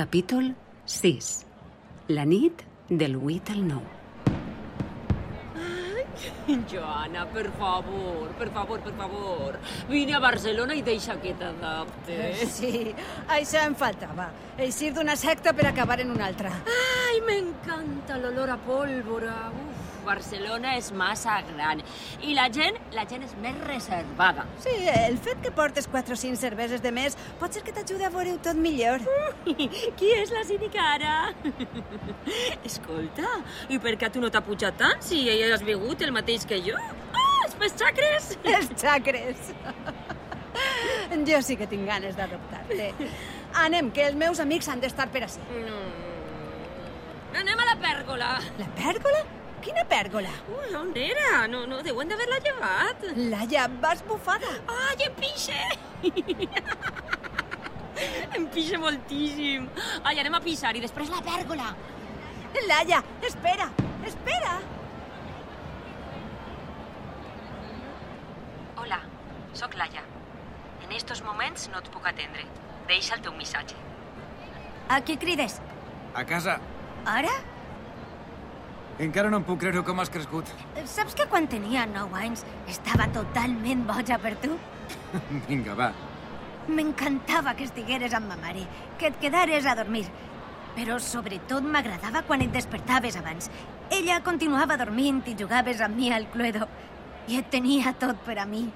Capítol 6. La nit del 8 al 9. Joana, per favor, per favor, per favor. Vine a Barcelona i deixa que t'adapte. Sí, això em faltava. Eixir d'una secta per acabar en una altra. Ai, m'encanta l'olor a pólvora. Uf, Barcelona és massa gran. I la gent, la gent és més reservada. Sí, el fet que portes 4 o 5 cerveses de més pot ser que t'ajude a veure-ho tot millor. Qui és la cínica ara? Escolta, i per què tu no t'ha pujat tant si ella has begut el mateix que jo? Ah, els pes xacres! Els xacres. Jo sí que tinc ganes d'adoptar-te. Anem, que els meus amics han d'estar per ací. Mm. Anem a la pèrgola. La pèrgola? Quina pèrgola? Ui, on era? No, no, deuen d'haver-la llevat. Laia, vas bufada. Ai, em pixe! em pixe moltíssim. Ai, anem a pixar i després la pèrgola. Laia, espera, espera. Hola, sóc Laia. En estos moments no et puc atendre. Deixa el teu missatge. A qui crides? A casa. Ara? Encara no em puc creure com has crescut. Saps que quan tenia 9 anys estava totalment boja per tu? Vinga, va. M'encantava que estigueres amb ma mare, que et quedares a dormir. Però sobretot m'agradava quan et despertaves abans. Ella continuava dormint i jugaves amb mi al Cluedo. I et tenia tot per a mi.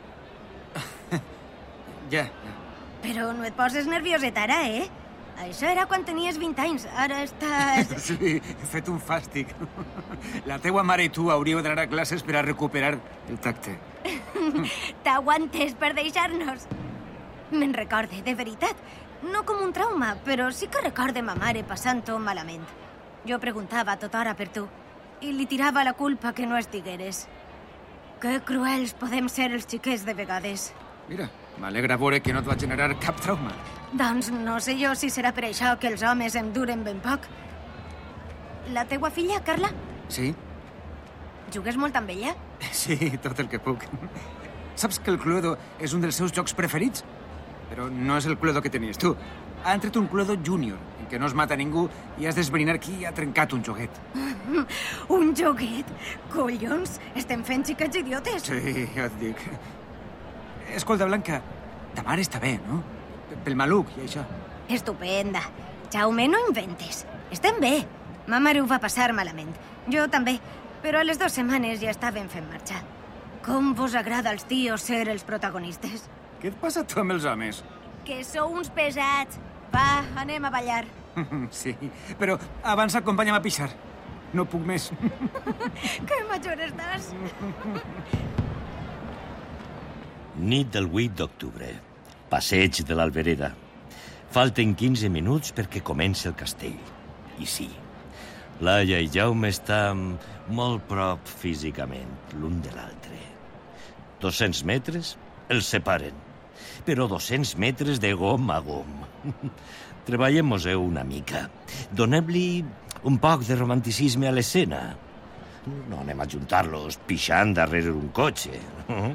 Ja, ja. Però no et poses nervioset ara, eh? Això era quan tenies 20 anys. Ara estàs... Sí, he fet un fàstic. La teua mare i tu hauríeu d'anar a classes per a recuperar el tacte. T'aguantes per deixar-nos. Me'n recorde, de veritat. No com un trauma, però sí que recorde ma mare passant-ho malament. Jo preguntava a tota hora per tu i li tirava la culpa que no estigueres. Que cruels podem ser els xiquets de vegades. Mira, m'alegra veure que no et va generar cap trauma. Doncs no sé jo si serà per això que els homes em duren ben poc. La teua filla, Carla, Sí? jugues molt amb ella? Sí, tot el que puc. Saps que el Cluedo és un dels seus jocs preferits? Però no és el Cluedo que tenies tu. Ha entret un Cluedo júnior, en què no es mata ningú i has d'esbrinar qui ha trencat un joguet. Un joguet? Collons, estem fent xiquets idiotes. Sí, ja et dic. Escolta, Blanca, ta mare està bé, no? Pel maluc i això. Estupenda. Jaume, no inventes. Estem bé. Ma mare ho va passar malament. Jo també. Però a les dues setmanes ja estaven fent marxa. Com vos agrada als tios ser els protagonistes? Què et passa tu amb els homes? Que sou uns pesats. Va, anem a ballar. Sí, però abans acompanya'm a pixar. No puc més. Que major estàs. Nit del 8 d'octubre. Passeig de l'Albereda. Falten 15 minuts perquè comenci el castell. I sí, Laia i Jaume estan molt prop físicament l'un de l'altre. 200 metres els separen, però 200 metres de gom a gom. Treballem-nos-ho una mica. Donem-li un poc de romanticisme a l'escena. No anem a juntar-los pixant darrere un cotxe.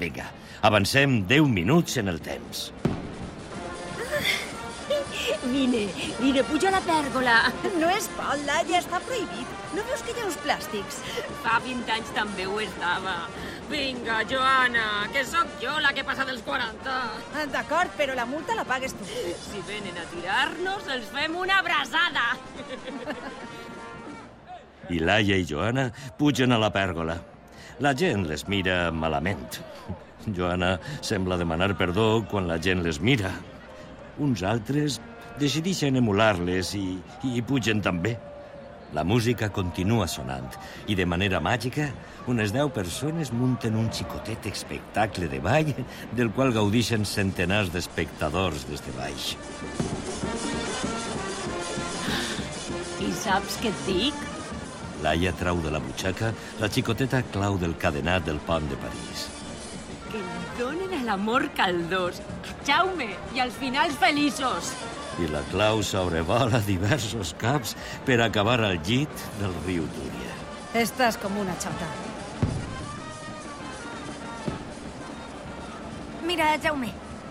Vinga, avancem 10 minuts en el temps. Vine, vine, puja a la pèrgola. No es pot, Laia, està prohibit. No veus que hi ha uns plàstics? Fa 20 anys també ho estava. Vinga, Joana, que sóc jo la que passa dels 40. Ah, D'acord, però la multa la pagues tu. Si venen a tirar-nos, els fem una abraçada. I Laia i Joana pugen a la pèrgola. La gent les mira malament. Joana sembla demanar perdó quan la gent les mira. Uns altres decideixen emular-les i, i pugen també. La música continua sonant i de manera màgica unes deu persones munten un xicotet espectacle de ball del qual gaudixen centenars d'espectadors des de baix. I saps què et dic? Laia trau de la butxaca la xicoteta clau del cadenat del pont de París. Que li donen a l'amor caldós. Jaume, i als finals feliços. I la clau sobrevola diversos caps per acabar al llit del riu Túria. Estàs com una xota. Mira, Jaume,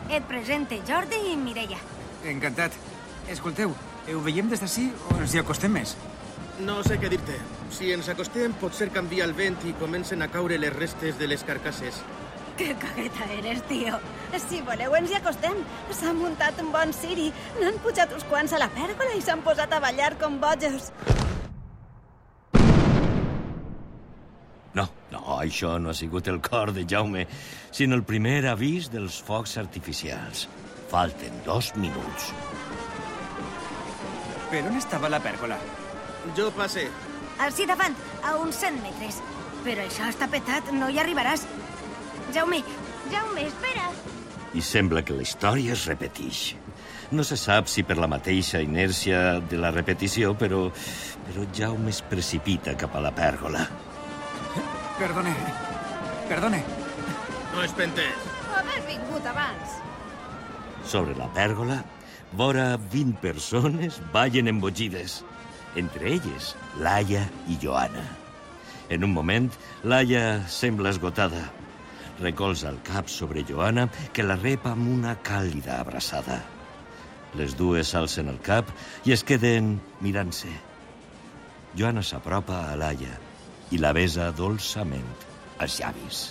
et presente Jordi i Mireia. Encantat. Escolteu, ho veiem des d'ací o ens hi acostem més? No sé què dir-te. Si ens acostem, potser canvia el vent i comencen a caure les restes de les carcasses. Que cagueta eres, tio. Si voleu, ens hi acostem. S'ha muntat un bon ciri. N'han pujat uns quants a la pèrgola i s'han posat a ballar com bojos. No, no, això no ha sigut el cor de Jaume, sinó el primer avís dels focs artificials. Falten dos minuts. Per on estava la pèrgola? Jo passe. Així davant, a uns 100 metres. Però això està petat, no hi arribaràs. Jaume, Jaume, espera. I sembla que la història es repeteix. No se sap si per la mateixa inèrcia de la repetició, però, però Jaume es precipita cap a la pèrgola. Perdone. Perdone. No espentes. Haver vingut abans. Sobre la pèrgola, vora 20 persones ballen embogides. Entre elles, Laia i Joana. En un moment, Laia sembla esgotada. Recolza el cap sobre Joana, que la rep amb una càlida abraçada. Les dues alcen el cap i es queden mirant-se. Joana s'apropa a Laia i la besa dolçament als llavis.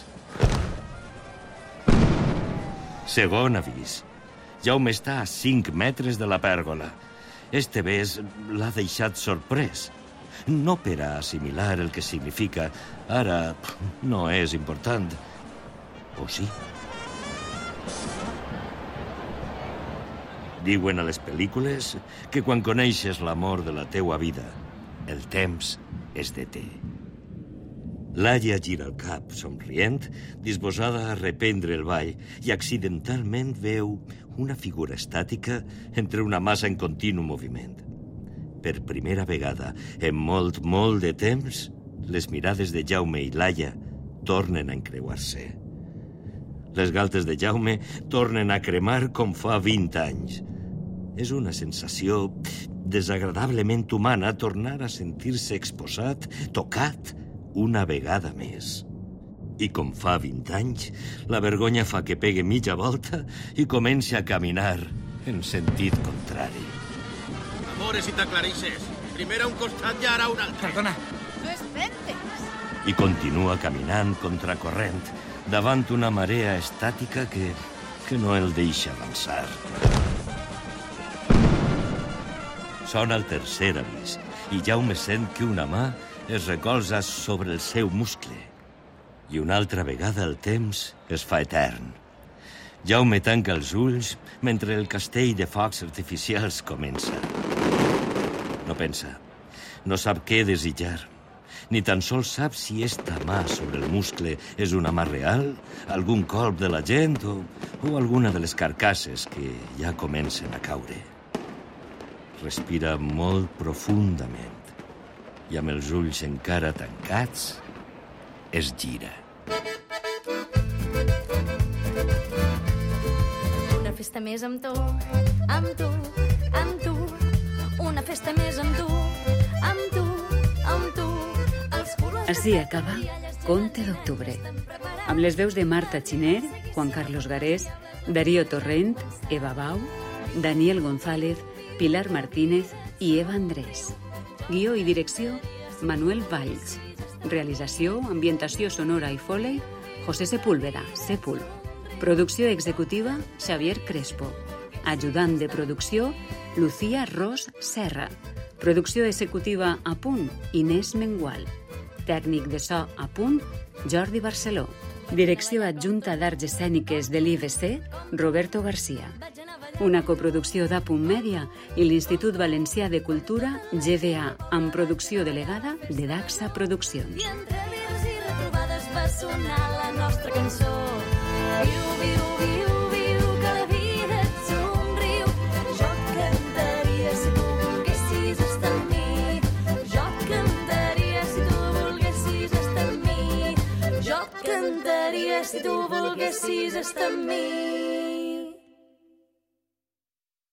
Segon avís. Jaume està a 5 metres de la pèrgola. Este bes l'ha deixat sorprès. No per a assimilar el que significa. Ara no és important. O sí? Diuen a les pel·lícules que quan coneixes l'amor de la teua vida, el temps es deté. Laia gira el cap, somrient, disposada a reprendre el ball, i accidentalment veu una figura estàtica entre una massa en continu moviment. Per primera vegada, en molt, molt de temps, les mirades de Jaume i Laia tornen a encreuar-se. Les galtes de Jaume tornen a cremar com fa 20 anys. És una sensació desagradablement humana tornar a sentir-se exposat, tocat, una vegada més. I com fa 20 anys, la vergonya fa que pegue mitja volta i comenci a caminar en sentit contrari. Amores, si t'aclareixes. Primer a un costat i ara a un altre. Perdona. No espentes. I continua caminant contracorrent davant una marea estàtica que, que no el deixa avançar. Sona el tercer avís i Jaume sent que una mà es recolza sobre el seu muscle. I una altra vegada el temps es fa etern. Jaume tanca els ulls mentre el castell de focs artificials comença. No pensa. No sap què desitjar. Ni tan sols sap si esta mà sobre el muscle és una mà real, algun colp de la gent o, o alguna de les carcasses que ja comencen a caure. Respira molt profundament i amb els ulls encara tancats es gira. Una festa més amb tu, amb tu, amb tu. Una festa més amb tu, amb tu, amb tu. Així acaba Conte d'Octubre, amb les veus de Marta Xiner, Juan Carlos Garés, Darío Torrent, Eva Bau, Daniel González, Pilar Martínez i Eva Andrés. Guió i direcció, Manuel Valls. Realització, ambientació sonora i foley, José Sepúlveda, Sepul. Producció executiva, Xavier Crespo. Ajudant de producció, Lucía Ros Serra. Producció executiva a punt, Inés Mengual. Tècnic de so a punt, Jordi Barceló. Direcció adjunta d'Arts Escèniques de l'IBC, Roberto García. Una coproducció d'Apunt Mèdia i l'Institut Valencià de Cultura, GVA, amb producció delegada de Daxa Produccions. I entre vius i retrobades va sonar la nostra cançó. Viu, viu, viu, viu, que la vida et somriu. Jo cantaria si tu volguessis estar amb mi. Jo cantaria si tu volguessis estar amb mi. Jo cantaria si tu volguessis estar amb mi.